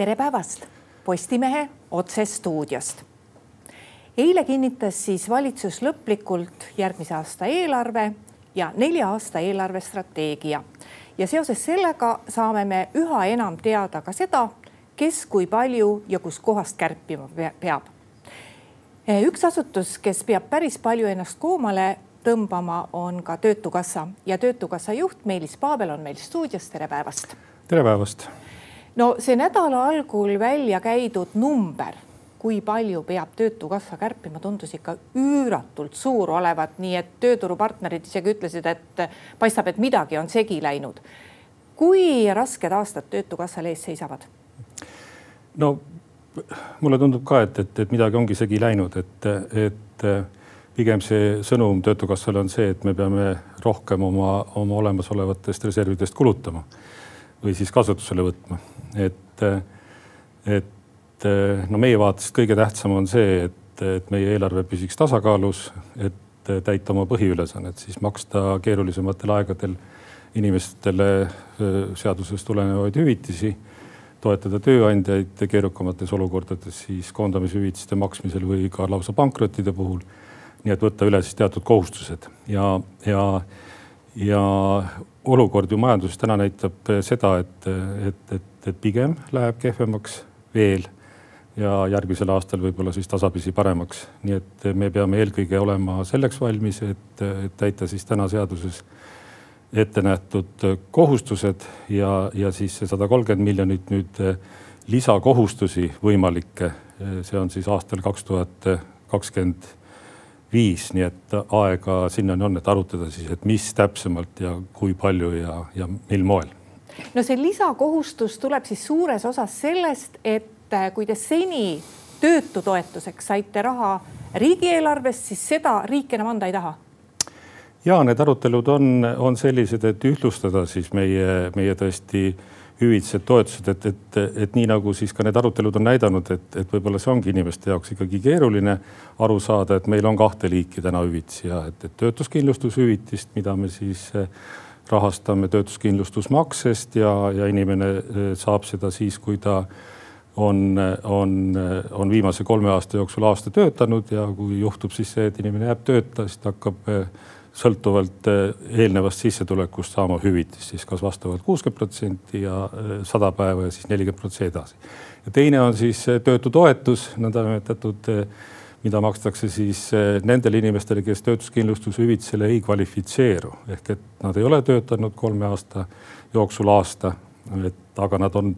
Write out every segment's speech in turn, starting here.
tere päevast Postimehe otsestuudiost. eile kinnitas siis valitsus lõplikult järgmise aasta eelarve ja nelja aasta eelarvestrateegia ja seoses sellega saame me üha enam teada ka seda, kes kui palju ja kuskohast kärpima peab. üks asutus, kes peab päris palju ennast koomale tõmbama, on ka Töötukassa ja Töötukassa juht Meelis Paabel on meil stuudios, tere päevast. tere päevast. No see nädala algul välja käidud number, kui palju peab Töötukassa kärpima, tundus ikka üüratult suur olevat, nii et tööturupartnerid isegi ütlesid, et paistab, et midagi on segi läinud. kui rasked aastad Töötukassal ees seisavad? no mulle tundub ka, et, et, et midagi ongi segi läinud, et, et pigem see sõnum Töötukassale on see, et me peame rohkem oma, oma olemasolevatest reservidest kulutama või siis kasutusele võtma. et, et no meie vaatest kõige tähtsam on see, et, et meie eelarve püsiks tasakaalus, et täita oma põhiülesannet, siis maksta keerulisematel aegadel inimestele seadusest tulenevaid hüvitisi toetada tööandjaid keerukamates olukordades siis koondamishüvitiste maksmisel või ka lausa pankrottide puhul nii et võtta üle siis teatud kohustused ja, ja, ja olukord ju majanduses täna näitab seda, et, et, et, et pigem läheb kehvemaks veel ja järgmisel aastal võib-olla siis tasapisi paremaks. nii et me peame eelkõige olema selleks valmis, et, et täita siis täna seaduses ette nähtud kohustused ja, ja siis see sada kolmkümmend miljonit nüüd lisakohustusi võimalikke, see on siis aastal kaks tuhat kakskümmend viis, nii et aega sinnani on, et arutada siis, et mis täpsemalt ja kui palju ja, ja mil moel. no see lisakohustus tuleb siis suures osas sellest, et äh, kui te seni töötutoetuseks saite raha riigieelarvest, siis seda riik enam anda ei taha ja need arutelud on, on sellised, et ühtlustada siis meie, meie tõesti äh, hüvitised, toetused, et, et, et nii nagu siis ka need arutelud on näidanud, et, et võib-olla see ongi inimeste jaoks ikkagi keeruline aru saada, et meil on kahte liiki täna hüvitisi ja et, et töötuskindlustushüvitist, mida me siis eh, rahastame töötuskindlustusmaksest ja, ja inimene eh, saab seda siis, kui ta on, on, on viimase kolme aasta jooksul aasta töötanud ja kui juhtub siis see, et inimene jääb tööta, siis ta hakkab eh, sõltuvalt eh, eelnevast sissetulekust saama hüvitist, siis kas vastavalt kuuskümmend protsenti ja eh, sada päeva ja siis nelikümmend protsenti edasi. ja teine on siis eh, töötutoetus, nõndanimetatud, mida makstakse siis nendele inimestele, kes töötuskindlustushüvitisele ei kvalifitseeru ehk et nad ei ole töötanud kolme aasta jooksul aasta, et aga nad on,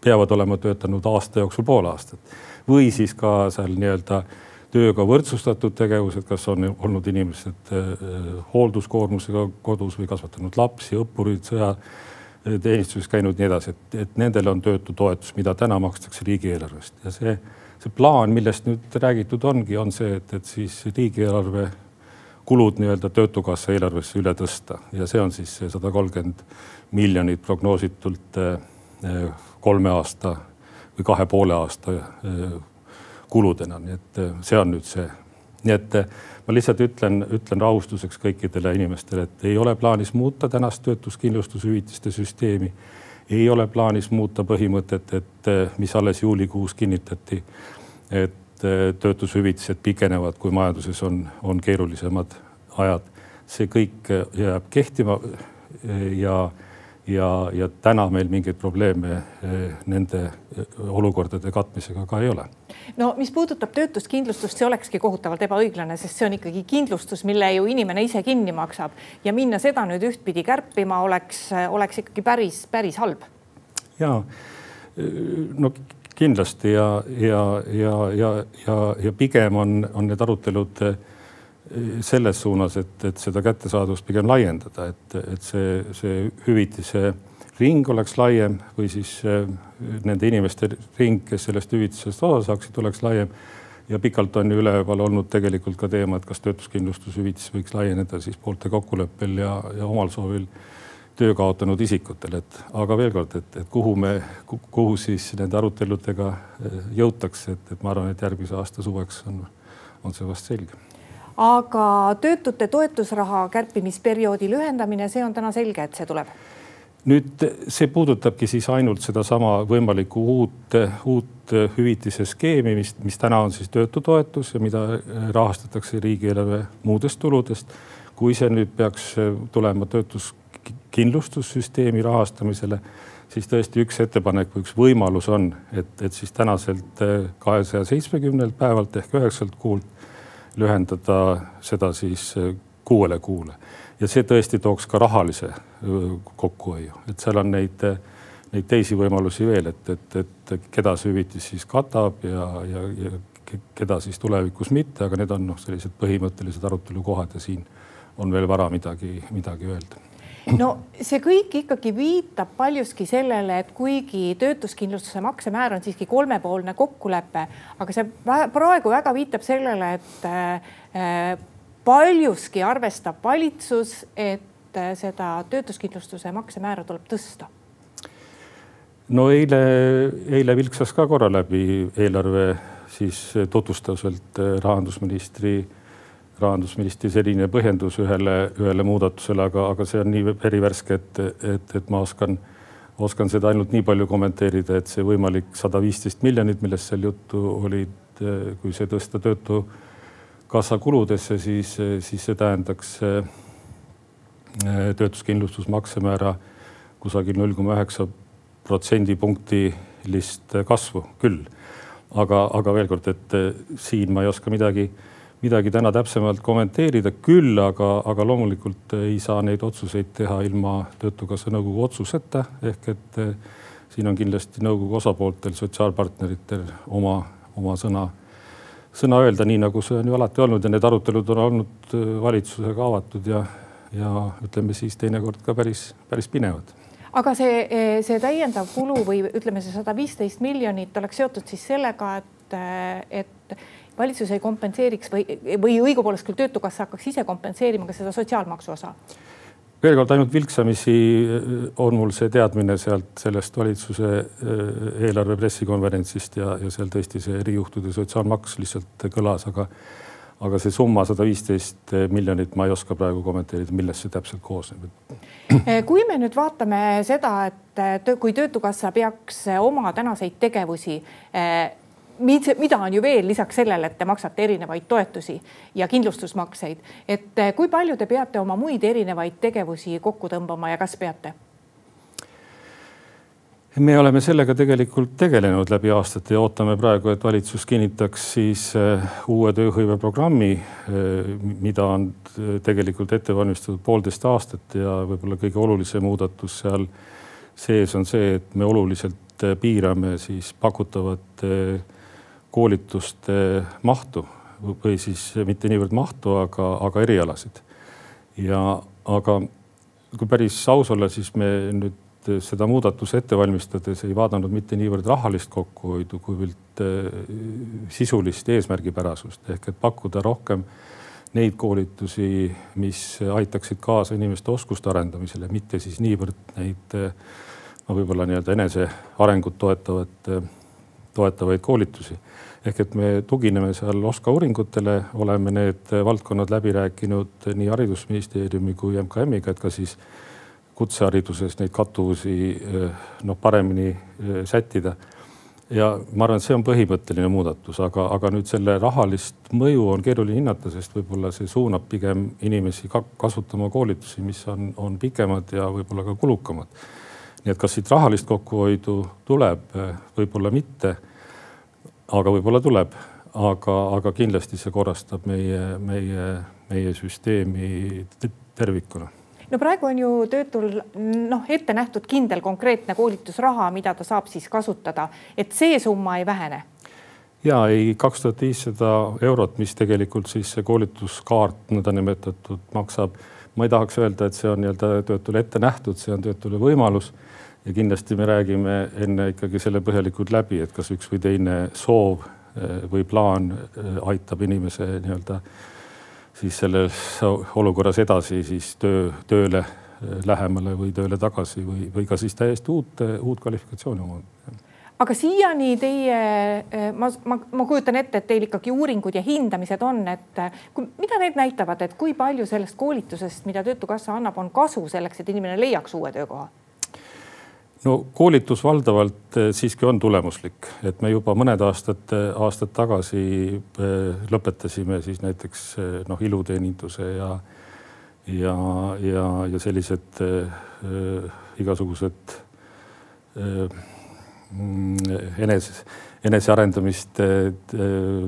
peavad olema töötanud aasta jooksul pool aastat või siis ka seal nii-öelda tööga võrdsustatud tegevused, kas on olnud inimesed äh, hoolduskoormusega kodus või kasvatanud lapsi, õppurid, sõjateenistuses käinud, nii edasi, et, et nendel on töötutoetus, mida täna makstakse riigieelarvest. Ja see, see plaan, millest nüüd räägitud ongi, on see, et, et siis riigieelarve kulud nii-öelda töötukassa eelarvesse üle tõsta. Ja see on siis see sada kolmkümmend miljonit prognoositult äh, kolme aasta või kahe poole aasta äh, kuludena, nii et äh, see on nüüd see. nii et äh, ma lihtsalt ütlen, ütlen rahustuseks kõikidele inimestele, et ei ole plaanis muuta tänast töötuskindlustushüvitiste süsteemi. ei ole plaanis muuta põhimõtet, et äh, mis alles juulikuus kinnitati, et töötushüvitised pikenevad, kui majanduses on, on keerulisemad ajad. see kõik jääb kehtima ja ja, ja täna meil mingeid probleeme eh, nende eh, olukordade katmisega ka ei ole. no mis puudutab töötuskindlustust, see olekski kohutavalt ebaõiglane, sest see on ikkagi kindlustus, mille ju inimene ise kinni maksab ja minna seda nüüd ühtpidi kärpima oleks, oleks ikkagi päris, päris halb. ja no kindlasti ja, ja, ja, ja, ja, ja pigem on, on need arutelud selles suunas, et, et seda kättesaadavust pigem laiendada, et, et see, see hüvitise ring oleks laiem või siis äh, nende inimeste ring, kes sellest hüvitisest osa saaksid, oleks laiem. ja pikalt on ju üleval olnud tegelikult ka teema, et kas töötuskindlustushüvitis võiks laieneda siis poolte kokkuleppel ja, ja omal soovil töö kaotanud isikutel, et aga veel kord, et, et kuhu me, kuhu siis nende aruteludega äh, jõutakse, et, et ma arvan, et järgmise aasta suveks on, on see vast selge aga töötute toetusraha kärpimisperioodi lühendamine, see on täna selge, et see tuleb nüüd see puudutabki siis ainult sedasama võimalikku uut, uut hüvitise skeemi, mis, mis täna on siis töötutoetus ja mida rahastatakse riigieelarve muudest tuludest. kui see nüüd peaks tulema töötuskindlustussüsteemi rahastamisele, siis tõesti üks ettepanek või üks võimalus on, et, et siis tänaselt kahesaja seitsmekümnelt päevalt ehk üheksalt kuult lühendada seda siis kuuele kuule. Ja see tõesti tooks ka rahalise kokkuhoiu, et seal on neid, neid teisi võimalusi veel, et, et, et keda see hüvitis siis katab ja, ja, ja keda siis tulevikus mitte, aga need on noh, sellised põhimõttelised arutelukohad ja siin on veel vara midagi, midagi öelda no see kõik ikkagi viitab paljuski sellele, et kuigi töötuskindlustuse maksemäär on siiski kolmepoolne kokkulepe, aga see praegu väga viitab sellele, et äh, paljuski arvestab valitsus, et äh, seda töötuskindlustuse maksemäära tuleb tõsta? no eile, eile vilksas ka korra läbi eelarve siis tutvustuselt äh, rahandusministri, rahandusministri selline põhjendus ühele, ühele muudatusele, aga, aga see on nii verivärske, et, et, et ma oskan, oskan seda ainult nii palju kommenteerida, et see võimalik sada viisteist miljonit, millest seal juttu oli, äh, kui see tõsta töötu kassa kuludesse, siis, siis see tähendaks äh, töötuskindlustusmaksemäära kusagil null koma üheksa protsendipunktilist kasvu küll. aga, aga veel kord, et siin ma ei oska midagi, midagi täna täpsemalt kommenteerida, küll aga, aga loomulikult ei saa neid otsuseid teha ilma Töötukassa nõukogu otsuseta ehk et äh, siin on kindlasti nõukogu osapooltel, sotsiaalpartneritel oma, oma sõna sõna öelda, nii nagu see on ju alati olnud ja need arutelud on olnud äh, valitsusega avatud ja, ja ütleme siis teinekord ka päris, päris pinevad. Aga see, see täiendav kulu või ütleme, see sada viisteist miljonit oleks seotud siis sellega, et, et valitsus ei kompenseeriks või, või õigupoolest küll Töötukassa hakkaks ise kompenseerima ka seda sotsiaalmaksu osa veel kord ainult vilksamisi äh, on mul see teadmine sealt sellest valitsuse äh, eelarve pressikonverentsist ja, ja seal tõesti see erijuhtude sotsiaalmaks lihtsalt kõlas, aga aga see summa sada viisteist miljonit, ma ei oska praegu kommenteerida, millest see täpselt koosneb. kui me nüüd vaatame seda, et kui Töötukassa peaks oma tänaseid tegevusi mida on ju veel lisaks sellele, et te maksate erinevaid toetusi ja kindlustusmakseid, et eh, kui palju te peate oma muid erinevaid tegevusi kokku tõmbama ja kas peate? me oleme sellega tegelikult tegelenud läbi aastate ja ootame praegu, et valitsus kinnitaks siis eh, uue tööhõiveprogrammi, eh, mida on tegelikult ette valmistatud poolteist aastat ja võib-olla kõige olulisem muudatus seal sees on see, et me oluliselt piirame siis pakutavat koolituste mahtu või siis mitte niivõrd mahtu, aga, aga erialasid. ja, aga kui päris aus olla, siis me nüüd seda muudatuse ette valmistades ei vaadanud mitte niivõrd rahalist kokkuhoidu, kuivõrd äh, sisulist eesmärgipärasust ehk et pakkuda rohkem neid koolitusi, mis aitaksid kaasa inimeste oskuste arendamisele, mitte siis niivõrd neid no võib-olla nii-öelda enese arengut toetavat, toetavaid koolitusi ehk et me tugineme seal OSKA uuringutele, oleme need valdkonnad läbi rääkinud nii Haridusministeeriumi kui MKM-iga, et ka siis kutsehariduses neid kattuvusi noh, paremini eh, sättida. ja ma arvan, et see on põhimõtteline muudatus, aga, aga nüüd selle rahalist mõju on keeruline hinnata, sest võib-olla see suunab pigem inimesi ka kasutama koolitusi, mis on, on pikemad ja võib-olla ka kulukamad. nii et kas siit rahalist kokkuhoidu tuleb, võib-olla mitte aga võib-olla tuleb, aga, aga kindlasti see korrastab meie, meie, meie süsteemi tervikuna no praegu on ju töötul noh, ette nähtud kindel konkreetne koolitusraha, mida ta saab siis kasutada, et see summa ei vähene. ja ei, kaks tuhat viissada eurot, mis tegelikult siis see koolituskaart nõndanimetatud maksab. ma ei tahaks öelda, et see on nii-öelda töötule ette nähtud, see on töötule võimalus ja kindlasti me räägime enne ikkagi selle põhjalikult läbi, et kas üks või teine soov eh, või plaan eh, aitab inimese nii-öelda siis selles olukorras edasi siis töö, tööle eh, lähemale või tööle tagasi või, või ka siis täiesti uut, uut kvalifikatsiooni omandada aga siiani teie, ma, ma, ma kujutan ette, et teil ikkagi uuringud ja hindamised on, et kui, mida need näitavad, et kui palju sellest koolitusest, mida Töötukassa annab, on kasu selleks, et inimene leiaks uue töökoha? No koolitus valdavalt siiski on tulemuslik, et me juba mõned aastad, aastad tagasi lõpetasime siis näiteks noh, iluteeninduse ja, ja, ja, ja sellised äh, igasugused äh, enes, enesearendamist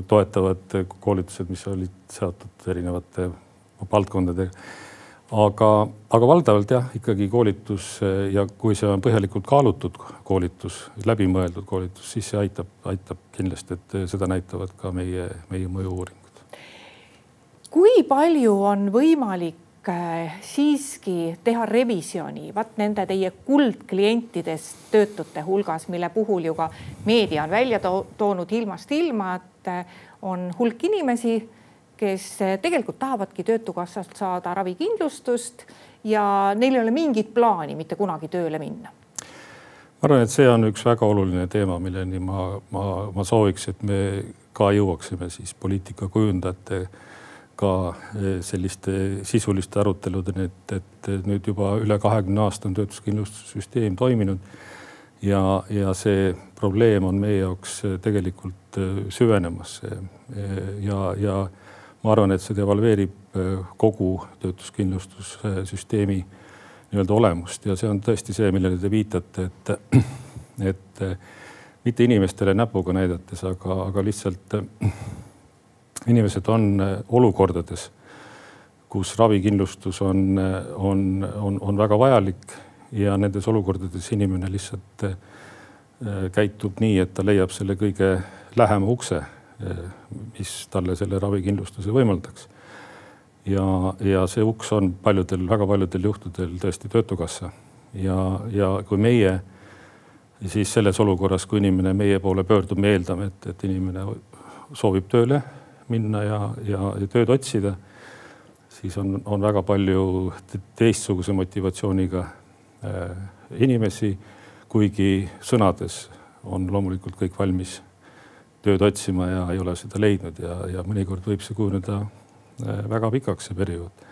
toetavad koolitused, mis olid seotud erinevate valdkondadega. Aga, aga valdavalt jah, ikkagi koolitus ja kui see on põhjalikult kaalutud koolitus, läbimõeldud koolitus, siis see aitab, aitab kindlasti, et seda näitavad ka meie, meie mõju-uuringud. kui palju on võimalik Äh, siiski teha revisjoni, vaat nende teie kuldklientidest töötute hulgas, mille puhul ju ka meedia on välja to toonud ilmast ilma, et on hulk inimesi, kes äh, tegelikult tahavadki Töötukassast saada ravikindlustust ja neil ei ole mingit plaani mitte kunagi tööle minna ma arvan, et see on üks väga oluline teema, milleni ma, ma, ma sooviks, et me ka jõuaksime siis poliitikakujundajate ka eh, selliste sisuliste aruteludeni, et, et nüüd juba üle kahekümne aasta on töötuskindlustussüsteem toiminud. ja, ja see probleem on meie jaoks eh, tegelikult eh, süvenemas ja, ja ma arvan, et see devalveerib kogu töötuskindlustussüsteemi nii-öelda olemust ja see on tõesti see, millele te viitate, et, et mitte inimestele näpuga näidates, aga, aga lihtsalt inimesed on äh, olukordades, kus ravikindlustus on, äh, on, on, on väga vajalik ja nendes olukordades inimene lihtsalt äh, käitub nii, et ta leiab selle kõige lähema ukse, mis talle selle ravikindlustuse võimaldaks. ja, ja see uks on paljudel, väga paljudel juhtudel tõesti Töötukassa ja, ja kui meie siis selles olukorras, kui inimene meie poole pöördub, me eeldame, et, et inimene soovib tööle minna ja, ja, ja tööd otsida, siis on, on väga palju teistsuguse motivatsiooniga äh, inimesi, kuigi sõnades on loomulikult kõik valmis tööd otsima ja ei ole seda leidnud ja, ja mõnikord võib see kujuneda äh, väga pikaks, see periood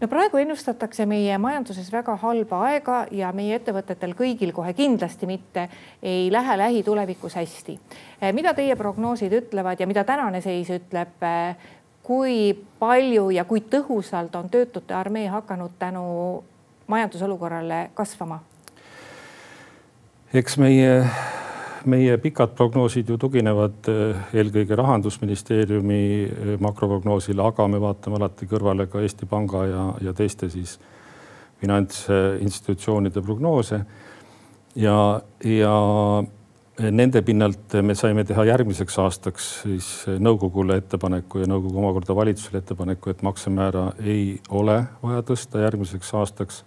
no praegu ennustatakse meie majanduses väga halba aega ja meie ettevõtetel kõigil kohe kindlasti mitte ei lähe lähitulevikus hästi. Eh, mida teie prognoosid ütlevad ja mida tänane seis ütleb? Eh, kui palju ja kui tõhusalt on töötute armee hakanud tänu majandusolukorrale kasvama? eks meie meie pikad prognoosid ju tuginevad eh, eelkõige rahandusministeeriumi eh, makroprognoosile, aga me vaatame alati kõrvale ka Eesti Panga ja, ja teiste siis finantsinstitutsioonide prognoose. ja, ja nende pinnalt me saime teha järgmiseks aastaks siis nõukogule ettepaneku ja nõukogu omakorda valitsusele ettepaneku, et maksemäära ei ole vaja tõsta järgmiseks aastaks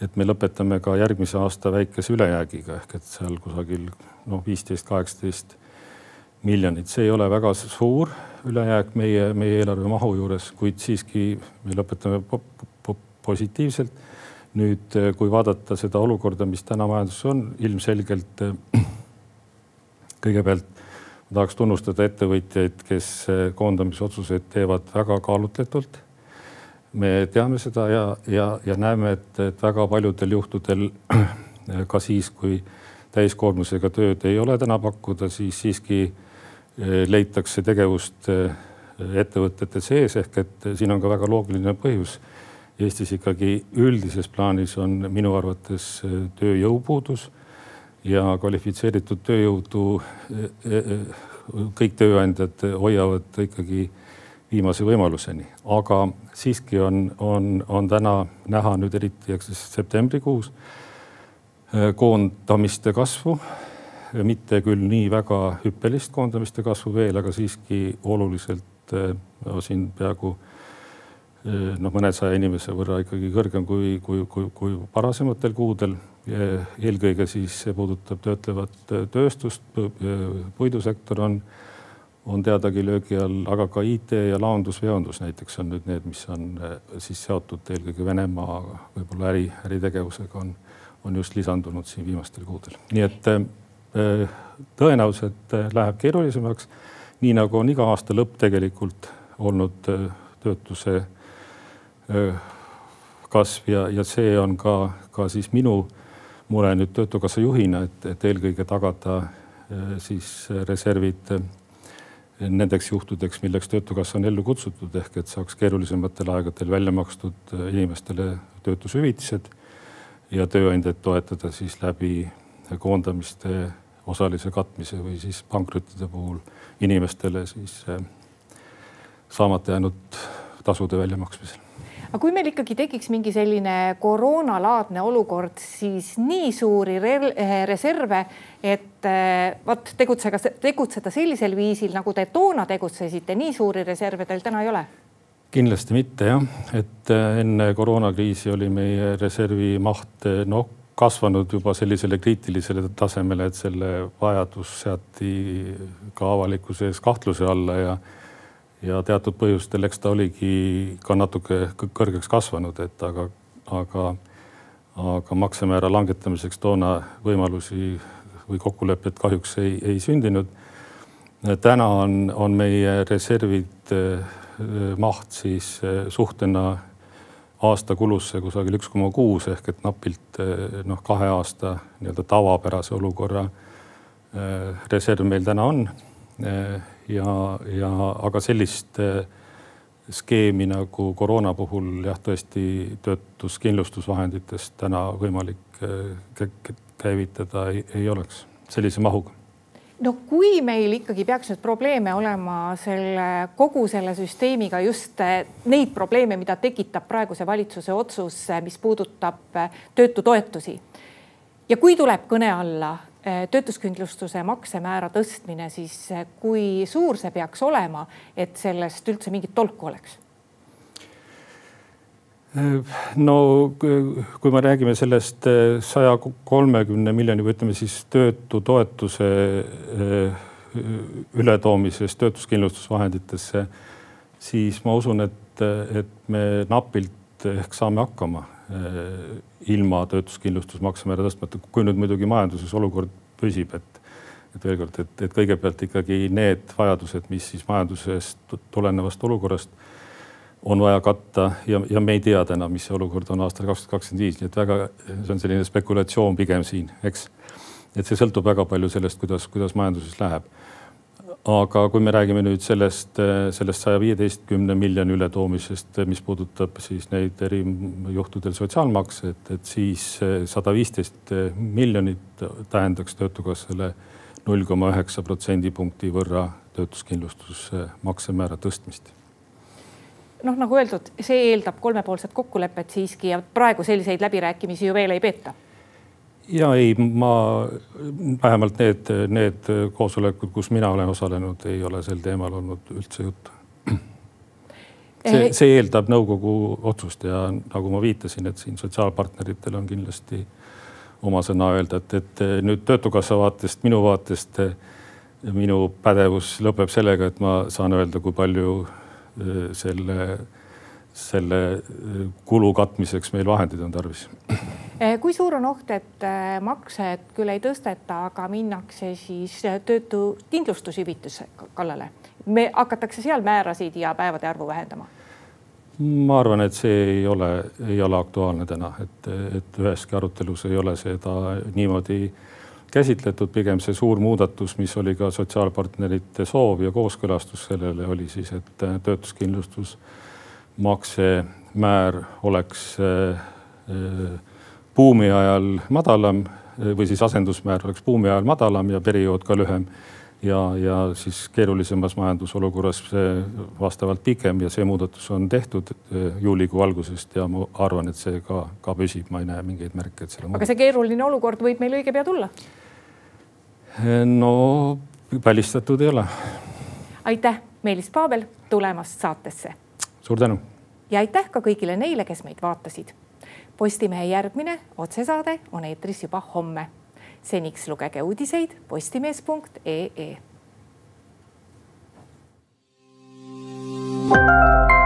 et me lõpetame ka järgmise aasta väikese ülejäägiga ehk et seal kusagil noh, viisteist, kaheksateist miljonit, see ei ole väga suur ülejääk meie, meie eelarve mahu juures, kuid siiski me lõpetame po po positiivselt. nüüd, kui vaadata seda olukorda, mis täna majanduses on, ilmselgelt kõigepealt ma tahaks tunnustada ettevõtjaid, kes koondamisotsuseid teevad väga kaalutletult me teame seda ja, ja, ja näeme, et, et väga paljudel juhtudel ka siis, kui täiskoormusega tööd ei ole täna pakkuda, siis siiski eh, leitakse tegevust eh, ettevõtete sees ehk et siin on ka väga loogiline põhjus. Eestis ikkagi üldises plaanis on minu arvates eh, tööjõupuudus ja kvalifitseeritud tööjõudu kõik tööandjad hoiavad ikkagi viimase võimaluseni, aga siiski on, on, on täna näha nüüd eriti, eks siis septembrikuus äh, koondamiste kasvu. mitte küll nii väga hüppelist koondamiste kasvu veel, aga siiski oluliselt no, äh, siin peaaegu äh, noh, mõnesaja inimese võrra ikkagi kõrgem kui, kui, kui, kui varasematel kuudel. eelkõige siis see puudutab töötlevat tööstust, puidusektor on on teadagi löögi all, aga ka IT ja laondusveondus näiteks on nüüd need, mis on eh, siis seotud eelkõige Venemaa võib-olla äri, äritegevusega on, on just lisandunud siin viimastel kuudel. nii et eh, tõenäoliselt eh, läheb keerulisemaks, nii nagu on iga aasta lõpp tegelikult olnud töötuse kasv ja, ja see on ka, ka siis minu mure nüüd Töötukassa juhina, et, et eelkõige tagada siis reservid nendeks juhtudeks, milleks Töötukassa on ellu kutsutud, ehk et saaks keerulisematel aegadel välja makstud inimestele töötushüvitised ja tööandjaid toetada siis läbi koondamiste osalise katmise või siis pankrottide puhul inimestele siis eh, saamata jäänud tasude väljamaksmisel. Aga kui meil ikkagi tekiks mingi selline koroonalaadne olukord, siis nii suuri eh, reserve, et eh, vot tegutsega, tegutseda sellisel viisil, nagu te toona tegutsesite, nii suuri reserve teil täna ei ole? kindlasti mitte jah, et enne koroonakriisi oli meie reservi maht noh kasvanud juba sellisele kriitilisele tasemele, et selle vajadus seati ka avalikkuse ees kahtluse alla ja ja teatud põhjustel, eks ta oligi ka natuke kõrgeks kasvanud, et aga, aga, aga maksemäära langetamiseks toona võimalusi või kokkulepet kahjuks ei, ei sündinud. täna on, on meie reservid eh, maht siis eh, suhtena aasta kulusse kusagil üks koma kuus ehk et napilt eh, noh, kahe aasta nii-öelda tavapärase olukorra reserv meil täna on. Ja, ja aga sellist skeemi nagu koroona puhul jah, tõesti töötuskindlustusvahenditest täna võimalik käivitada ei, ei oleks sellise mahuga no kui meil ikkagi peaks nüüd probleeme olema selle kogu selle süsteemiga, just eh, neid probleeme, mida tekitab praeguse valitsuse otsus, mis puudutab töötutoetusi. ja kui tuleb kõne alla töötuskindlustuse maksemäära tõstmine, siis kui suur see peaks olema, et sellest üldse mingit tolku oleks? no kui me räägime sellest eh, saja kolmekümne miljoni või ütleme siis töötutoetuse eh, ületoomisest töötuskindlustusvahenditesse, siis ma usun, et, et me napilt ehk saame hakkama eh, ilma töötuskindlustusmaksemäära tõstmata, kui nüüd muidugi majanduses olukord püsib, et et veel kord, et, et kõigepealt ikkagi need vajadused, mis siis majandusest tulenevast olukorrast on vaja katta ja, ja me ei tea täna, mis see olukord on aastal kaks tuhat kakskümmend viis, nii et väga, see on selline spekulatsioon pigem siin, eks. et see sõltub väga palju sellest, kuidas, kuidas majanduses läheb. Aga kui me räägime nüüd sellest, sellest saja viieteistkümne miljoni ületoomisest, mis puudutab siis neid eri juhtudel sotsiaalmakse, et, et siis sada viisteist miljonit tähendaks Töötukassale null koma üheksa protsendipunkti võrra töötuskindlustusmaksemäära tõstmist. Noh, nagu öeldud, see eeldab kolmepoolset kokkulepet siiski ja praegu selliseid läbirääkimisi ju veel ei peeta ja ei, ma vähemalt need, need koosolekud, kus mina olen osalenud, ei ole sel teemal olnud üldse juttu. see, see eeldab nõukogu otsust ja nagu ma viitasin, et siin sotsiaalpartneritel on kindlasti oma sõna öelda, et, et nüüd Töötukassa vaatest, minu vaatest minu pädevus lõpeb sellega, et ma saan öelda, kui palju Äh, selle, selle äh, kulu katmiseks meil vahendeid on tarvis. Äh, kui suur on oht, et maksed küll ei tõsteta, aga minnakse siis töötu kindlustushüvitise kallale? me hakatakse seal määrasid ja päevade arvu vähendama ma arvan, et see ei ole, ei ole aktuaalne täna, et, et üheski arutelus ei ole seda niimoodi käsitletud, pigem see suur muudatus, mis oli ka sotsiaalpartnerite soov ja kooskõlastus sellele oli siis, et töötuskindlustusmakse määr oleks äh, äh, buumi ajal madalam või siis asendusmäär oleks buumi ajal madalam ja periood ka lühem ja, ja siis keerulisemas majandusolukorras vastavalt pikem ja see muudatus on tehtud äh, juulikuu algusest ja ma arvan, et see ka, ka püsib, ma ei näe mingeid märke, et selle. aga see keeruline olukord võib meil õige pea tulla? no välistatud ei ole. aitäh, Meelis Paabel tulemast saatesse. suur tänu. Ja aitäh ka kõigile neile, kes meid vaatasid. Postimehe järgmine otsesaade on eetris juba homme. seniks lugege uudiseid postimees.ee. thank you